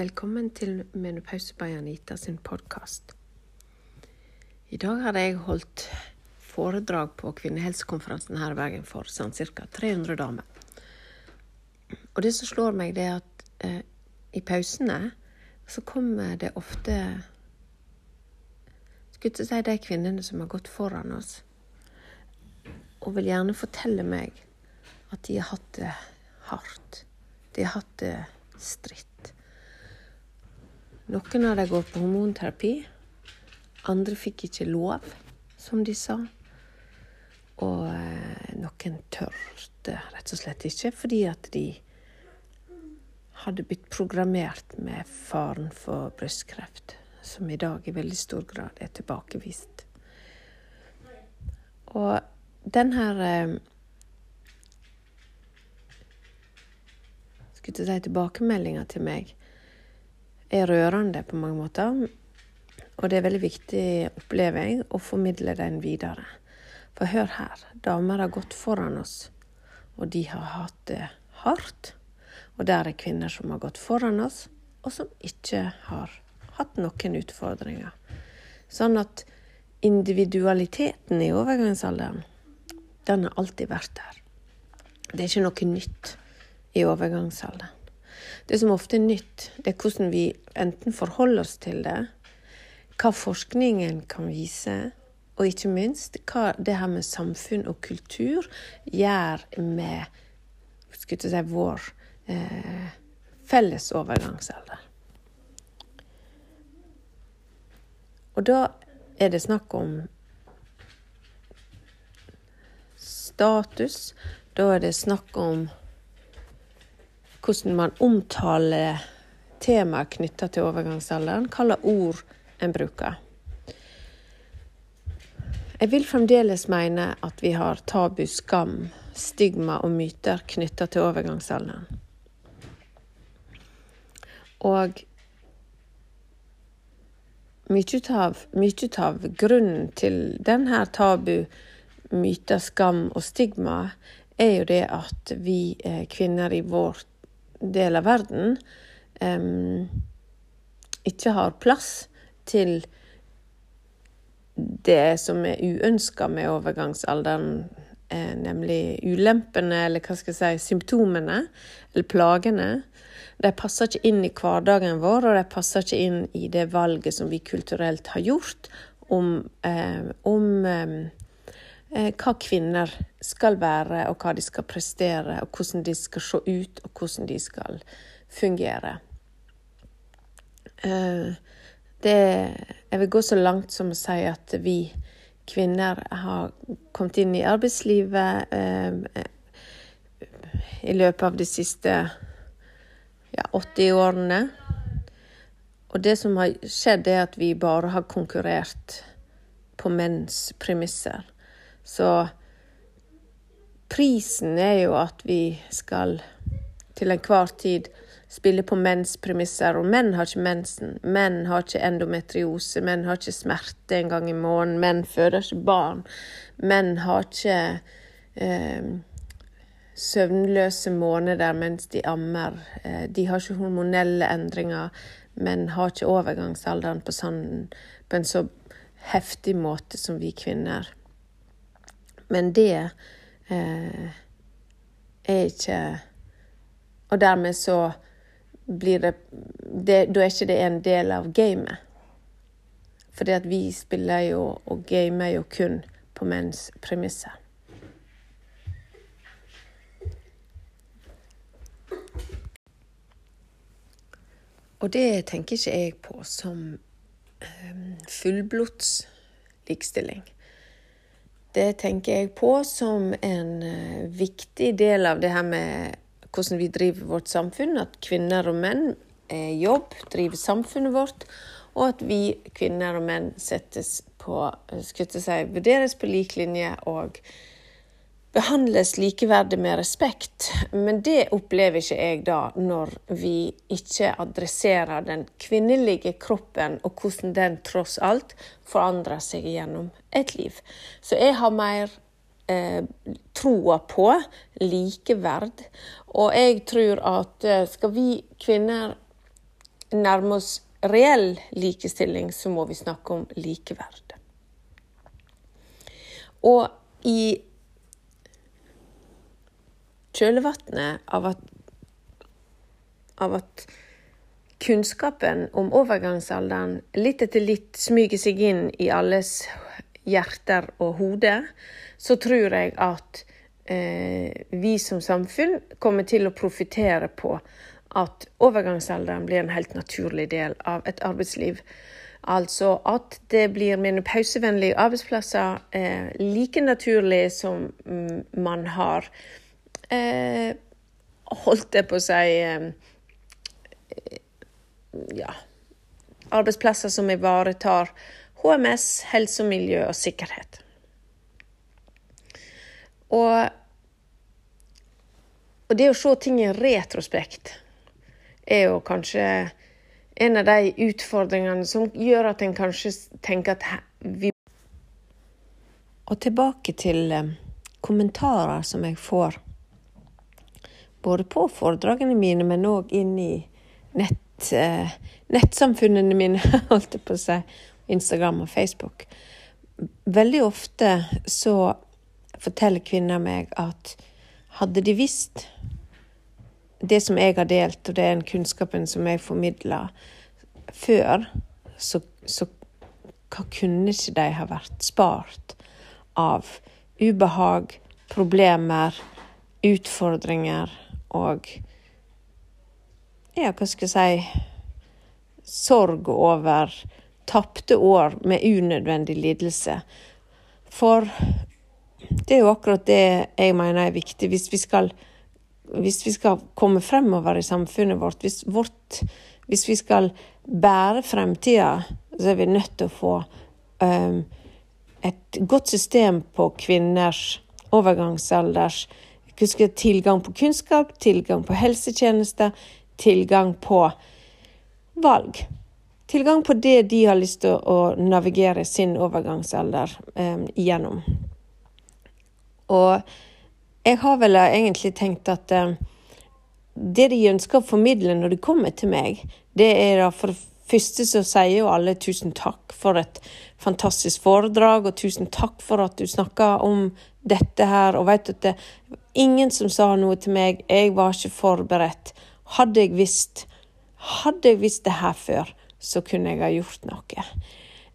Velkommen til Menopause by Anita sin podkast. I dag hadde jeg holdt foredrag på kvinnehelsekonferansen her i Bergen for sånn ca. 300 damer. Og det som slår meg, det er at eh, i pausene så kommer det ofte Skulle ikke si de kvinnene som har gått foran oss, og vil gjerne fortelle meg at de har hatt det hardt. De har hatt det stritt. Noen av dem går på hormonterapi. Andre fikk ikke lov, som de sa. Og eh, noen tørte rett og slett ikke, fordi at de hadde blitt programmert med faren for brystkreft, som i dag i veldig stor grad er tilbakevist. Og den her eh, Skulle å si tilbakemeldinga til meg er rørende på mange måter. Og det er veldig viktig, opplever jeg, å formidle den videre. For hør her, damer har gått foran oss, og de har hatt det hardt. Og der er kvinner som har gått foran oss, og som ikke har hatt noen utfordringer. Sånn at individualiteten i overgangsalderen, den har alltid vært der. Det er ikke noe nytt i overgangsalderen. Det som ofte er nytt, det er hvordan vi enten forholder oss til det, hva forskningen kan vise, og ikke minst hva det her med samfunn og kultur gjør med skulle si, vår eh, felles overgangsalder. Og da er det snakk om status. Da er det snakk om hvordan man omtaler temaer knytta til overgangsalderen, hvilke ord en bruker. Jeg vil fremdeles mene at vi har tabu, skam, stigma og myter knytta til overgangsalderen. Og mye av, av grunnen til denne tabu, myter, skam og stigma er jo det at vi eh, kvinner i vårt del av verden um, ikke har plass til det som er uønska med overgangsalderen, eh, nemlig ulempene, eller hva skal jeg si, symptomene, eller plagene. De passer ikke inn i hverdagen vår, og de passer ikke inn i det valget som vi kulturelt har gjort om, eh, om eh, hva kvinner skal være, og hva de skal prestere, og hvordan de skal se ut, og hvordan de skal fungere. Eh, det, jeg vil gå så langt som å si at vi kvinner har kommet inn i arbeidslivet eh, i løpet av de siste ja, 80 årene. Og det som har skjedd, er at vi bare har konkurrert på menns premisser. Så prisen er jo at vi skal til enhver tid spille på menns premisser. Og menn har ikke mensen, menn har ikke endometriose, menn har ikke smerte en gang i måneden, menn føder ikke barn. Menn har ikke eh, søvnløse måneder mens de ammer. Eh, de har ikke hormonelle endringer. Menn har ikke overgangsalderen på, sanden, på en så heftig måte som vi kvinner. Men det eh, er ikke Og dermed så blir det, det Da er ikke det en del av gamet. Fordi at vi spiller jo og gamer jo kun på menns premisser. Og det tenker ikke jeg på som um, fullblods likestilling. Det tenker jeg på som en uh, viktig del av det her med hvordan vi driver vårt samfunn. At kvinner og menn er jobb, driver samfunnet vårt. Og at vi kvinner og menn settes på, skulle si, vurderes på lik linje og behandles likeverdig med respekt. Men det opplever ikke jeg da, når vi ikke adresserer den kvinnelige kroppen, og hvordan den tross alt forandrer seg gjennom et liv. Så jeg har mer eh, troa på likeverd, og jeg tror at eh, skal vi kvinner nærme oss reell likestilling, så må vi snakke om likeverd. Og i kjølvannet av av at kunnskapen om overgangsalderen litt etter litt smyger seg inn i alles hjerter og hode, så tror jeg at eh, vi som samfunn kommer til å profitere på at overgangsalderen blir en helt naturlig del av et arbeidsliv. Altså at det blir menopausevennlige arbeidsplasser eh, like naturlig som mm, man har eh, Holdt jeg på å si eh, ja, arbeidsplasser som ivaretar HMS, helse miljø og sikkerhet. Og, og det å se ting i retrospekt er jo kanskje en av de utfordringene som gjør at en kanskje tenker at vi Og tilbake til eh, kommentarer som jeg får, både på foredragene mine, men òg inn i nett eh, nettsamfunnene mine, holdt jeg på å si, Instagram og Facebook. Veldig ofte så forteller kvinner meg at hadde de visst det som jeg har delt, og det er den kunnskapen som jeg formidler før, så, så hva kunne ikke de ha vært spart av ubehag, problemer, utfordringer og ja, hva skal jeg si sorg over tapte år med unødvendig lidelse. For det er jo akkurat det jeg mener er viktig. Hvis vi skal, hvis vi skal komme fremover i samfunnet vårt, hvis, vårt, hvis vi skal bære fremtida, så er vi nødt til å få um, et godt system på kvinners overgangsalders tilgang på kunnskap, tilgang på helsetjenester, tilgang på valg. Tilgang på det de har lyst til å navigere sin overgangsalder eh, gjennom. Og jeg har vel egentlig tenkt at eh, det de ønsker å formidle når de kommer til meg, det er da for det første så sier jo alle tusen takk for et fantastisk foredrag, og tusen takk for at du snakka om dette her, og vet at det ingen som sa noe til meg, jeg var ikke forberedt. Hadde jeg visst, hadde jeg visst det her før, så kunne jeg ha gjort noe.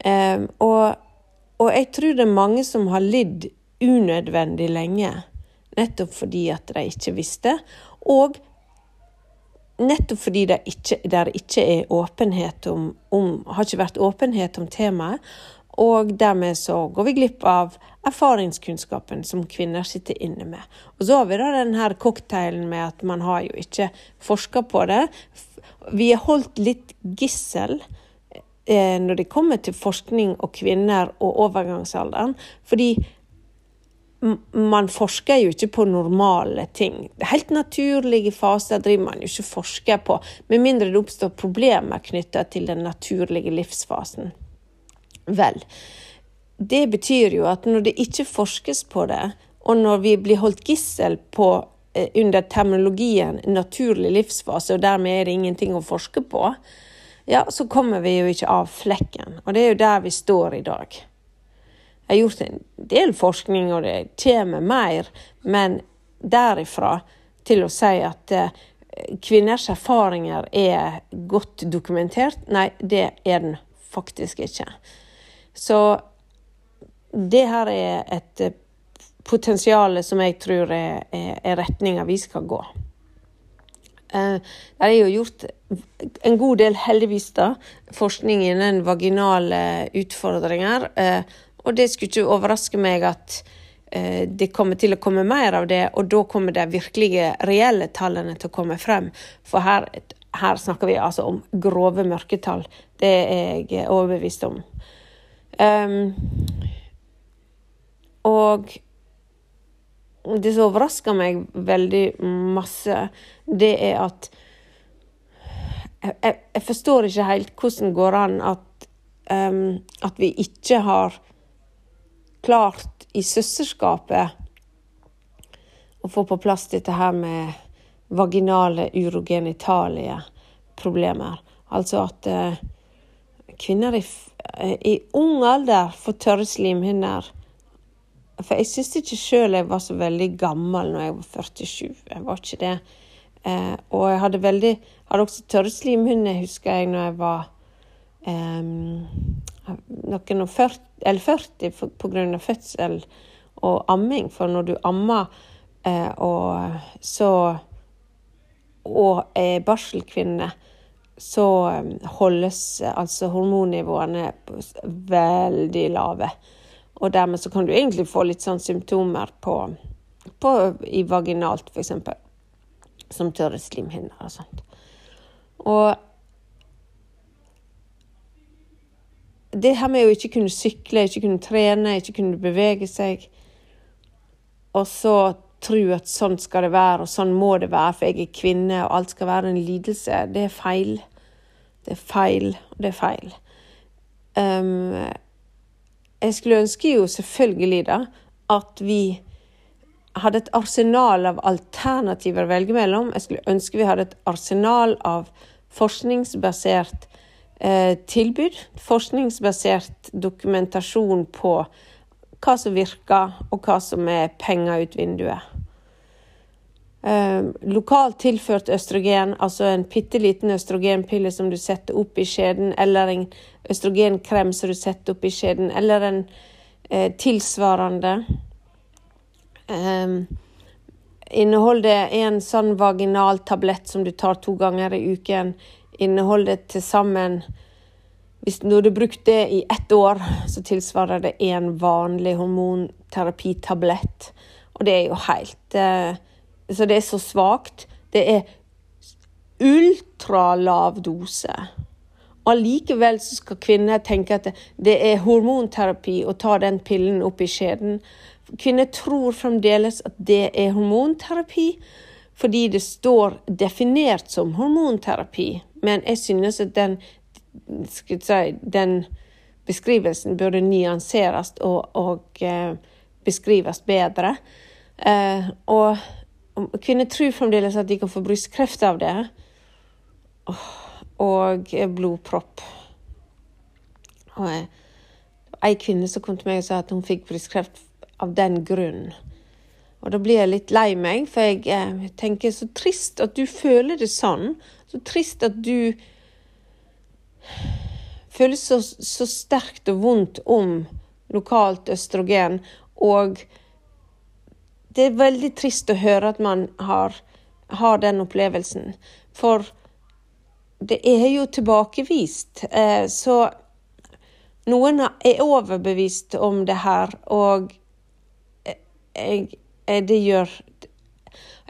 Um, og, og, jeg tror det er mange som har lidd unødvendig lenge, nettopp fordi at de ikke visste, og nettopp fordi det ikke, der ikke er åpenhet om, om, har ikke vært åpenhet om temaet. Og dermed så går vi glipp av erfaringskunnskapen som kvinner sitter inne med. Og så har vi da den cocktailen med at man har jo ikke forska på det. Vi er holdt litt gissel eh, når det kommer til forskning og kvinner og overgangsalderen. Fordi man forsker jo ikke på normale ting. Helt naturlige faser driver man jo ikke forsker på, med mindre det oppstår problemer knytta til den naturlige livsfasen. Vel, det betyr jo at når det ikke forskes på det, og når vi blir holdt gissel på eh, under terminologien naturlig livsfase, og dermed er det ingenting å forske på, ja, så kommer vi jo ikke av flekken. Og det er jo der vi står i dag. Jeg har gjort en del forskning, og det kommer mer, men derifra til å si at eh, kvinners erfaringer er godt dokumentert, nei, det er den faktisk ikke. Så det her er et eh, potensial som jeg tror er, er, retninga vi skal gå. Eh, det er jo gjort en god del, heldigvis, da, forskning innen vaginale utfordringer. Eh, og det skulle ikke overraske meg at det kommer til å komme mer av det, og da kommer de virkelige, reelle tallene til å komme frem. For her, her snakker vi altså om grove mørketall. Det er jeg overbevist om. Um, og det som overrasker meg veldig masse, det er at jeg, jeg forstår ikke helt hvordan det går an at, um, at vi ikke har klart i søsterskapet å få på plass dette her med vaginale urogenitalie problemer. Altså at eh, kvinner i, i, ung alder får tørre slimhinner. For jeg syns ikke sjøl jeg var så veldig gammel når jeg var 47. Jeg var ikke det. Eh, og jeg hadde veldig Hadde også tørre slimhinner, husker jeg, når jeg var eh, noen og 40, eller 40 pga. fødsel og amming. For når du ammer eh, og så og er barselkvinne, så um, holdes altså hormonnivåene veldig lave. Og dermed så kan du egentlig få litt sånn symptomer på, på i vaginalt, f.eks. Som tørre slimhinner og sånt. Og det her med å ikke kunne sykle, ikke kunne trene, ikke kunne bevege seg, og så tro at sånn skal det være, og sånn må det være, for jeg er kvinne, og alt skal være en lidelse, det er feil. Det er feil, og det er feil. Um, jeg skulle ønske jo selvfølgelig da at vi hadde et arsenal av alternativer å velge mellom. Jeg skulle ønske vi hadde et arsenal av forskningsbasert tilbud. Forskningsbasert dokumentasjon på hva som virker, og hva som er penger ut vinduet. Eh, lokalt tilført østrogen, altså en bitte liten østrogenpille som du setter opp i skjeden, eller en østrogenkrem som du setter opp i skjeden, eller en eh, tilsvarende. Um, inneholder en sånn vaginal tablett som du tar to ganger i uken, inneholder til sammen hvis Når du brukt det i ett år, så tilsvarer det en vanlig hormonterapitablett. Og det er jo helt eh, så det er så svakt. Det er ultralav dose. Og Allikevel skal kvinner tenke at det er hormonterapi å ta den pillen opp i skjeden. Kvinner tror fremdeles at det er hormonterapi, fordi det står definert som hormonterapi. Men jeg synes at den, si, den beskrivelsen burde nyanseres og, og uh, beskrives bedre. Uh, og Kvinner tror fremdeles at de kan få brystkreft av det. Og blodpropp. Og ei kvinne som kom til meg og sa at hun fikk brystkreft av den grunn. Og da blir jeg litt lei meg, for jeg, jeg eh, tenker så trist at du føler det sånn. Så trist at du føler så, så sterkt og vondt om lokalt østrogen. Og det er veldig trist å høre at man har, har den opplevelsen. For det er jo tilbakevist. Eh, så noen er overbevist om det her, og jeg, det gjør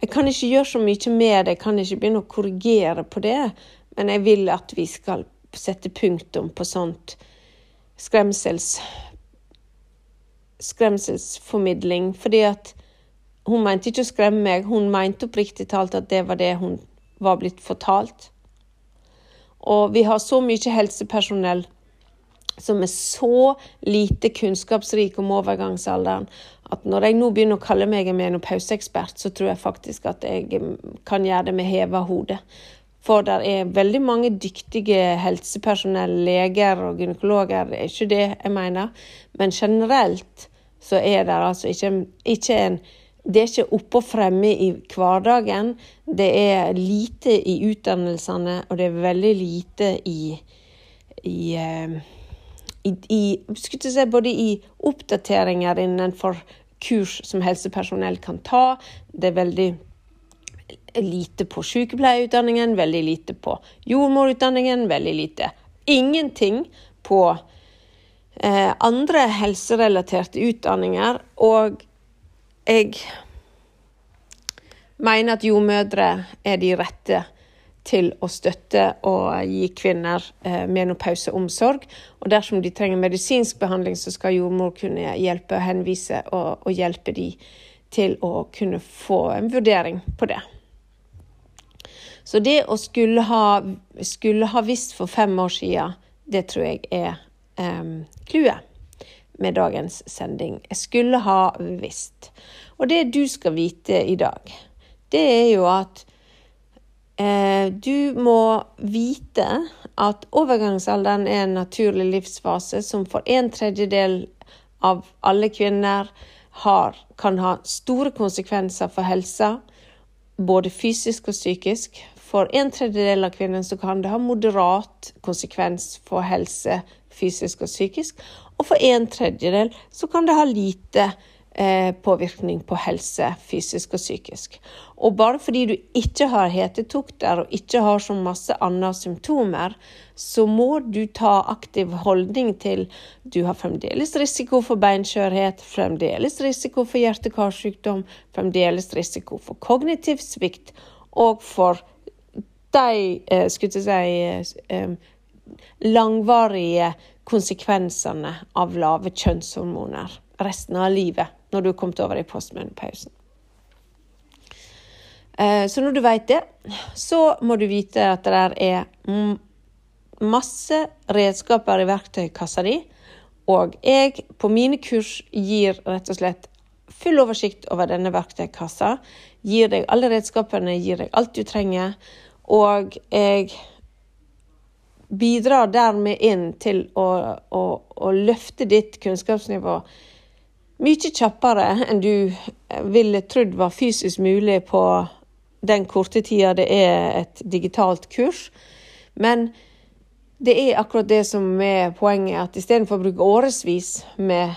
Jeg kan ikke gjøre så mye med det, jeg kan ikke begynne å korrigere på det, men jeg vil at vi skal sette punktum på sånt skremsels skremselsformidling. Fordi at hun mente ikke å skremme meg, hun mente oppriktig talt at det var det hun var blitt fortalt. Og vi har så mye helsepersonell som er så lite kunnskapsrik om overgangsalderen at når jeg nå begynner å kalle meg en menopauseekspert, så tror jeg faktisk at jeg kan gjøre det med heva hode. For det er veldig mange dyktige helsepersonell, leger og gynekologer, det er ikke det jeg mener. Men generelt så er det altså ikke, ikke en det er ikke oppe og fremme i hverdagen. Det er lite i utdannelsene, og det er veldig lite i, i, eh, i, i se, Både i oppdateringer innenfor kurs som helsepersonell kan ta. Det er veldig lite på sykepleierutdanningen, veldig lite på jordmorutdanningen, veldig lite Ingenting på eh, andre helserelaterte utdanninger. Og jeg mener at jordmødre er de rette til å støtte og gi kvinner eh, menopauseomsorg. Og dersom de trenger medisinsk behandling, så skal jordmor kunne hjelpe og henvise og, og hjelpe de til å kunne få en vurdering på det. Så det å skulle ha, skulle ha visst for fem år siden, det tror jeg er clouet eh, med dagens sending. Jeg skulle ha visst. Og det du skal vite i dag, det er jo at Eh, du må vite at overgangsalderen er en naturlig livsfase som for en tredjedel av alle kvinner har, kan ha store konsekvenser for helsa, både fysisk og psykisk. For en tredjedel av kvinnene kan det ha moderat konsekvens for helse, fysisk og psykisk. Og for en tredjedel så kan det ha lite eh, påvirkning på helse, fysisk og psykisk. Og bare fordi du ikke har hetetokter og ikke har så masse andre symptomer, så må du ta aktiv holdning til du har fremdeles risiko for beinskjørhet, fremdeles risiko for hjerte-karsykdom, fremdeles risiko for kognitiv svikt og for de eh, skulle jeg si, eh, langvarige konsekvensene av lave kjønnshormoner resten av livet når du har kommet over i postmenopausen. Eh, så når du vet det, så må du vite at det der er masse redskaper i verktøykassa di. Og jeg på mine kurs gir rett og slett full oversikt over denne verktøykassa. Gir deg alle redskapene, gir deg alt du trenger. Og jeg bidrar dermed inn til å, å, å løfte ditt kunnskapsnivå mye kjappere enn du ville trodd var fysisk mulig på den korte tida det er et digitalt kurs. Men det er akkurat det som er poenget, at istedenfor å bruke årevis med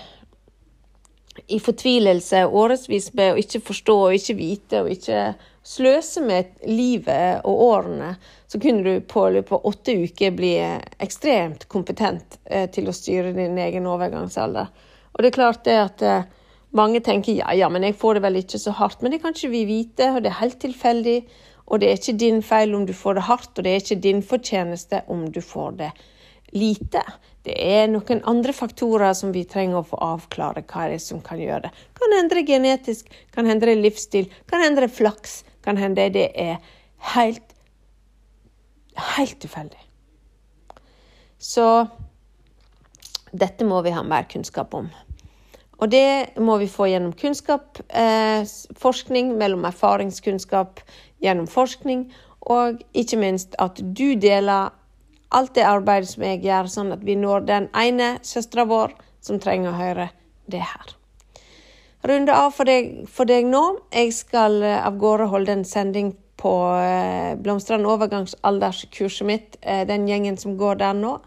i fortvilelse, årevis med å ikke forstå og ikke vite og ikke sløse med livet og årene, så kunne du på løpet av åtte uker bli ekstremt kompetent eh, til å styre din egen overgangsalder. Og det er klart det at eh, mange tenker ja, ja, men jeg får det vel ikke så hardt. Men det kan ikke vi vite, og det er helt tilfeldig. Og det er ikke din feil om du får det hardt, og det er ikke din fortjeneste om du får det lite. Det er noen andre faktorer som vi trenger å få avklare hva det er som kan gjøre det. Kan hende det genetisk, kan hende det livsstil, kan hende det flaks, kan hende det er helt helt tilfeldig. Så dette må vi ha mer kunnskap om. Og det må vi få gjennom kunnskap, eh, forskning, mellom erfaringskunnskap gjennom forskning, og ikke minst at du deler alt det arbeidet som jeg gjør, sånn at vi når den ene søstera vår som trenger å høre det her. Runde av for deg, for deg nå. Jeg skal eh, av gårde holde en sending på eh, Blomstrende overgangsalderskurset mitt, eh, den gjengen som går der nå.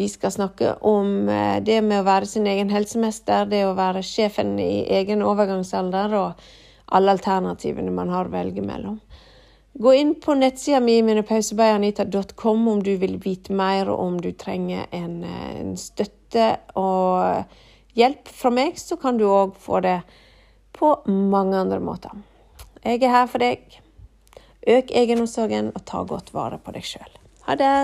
Vi skal snakke om eh, det med å være sin egen helsemester, det å være sjefen i egen overgangsalder og alle alternativene man har å velge mellom. Gå inn på nettsida mi minepausebyanita.com om du vil vite mer, og om du trenger en, eh, en støtte og hjelp fra meg, så kan du òg få det på mange andre måter. Jeg er her for deg. Øk egenomsorgen og ta godt vare på deg sjøl. Ha det!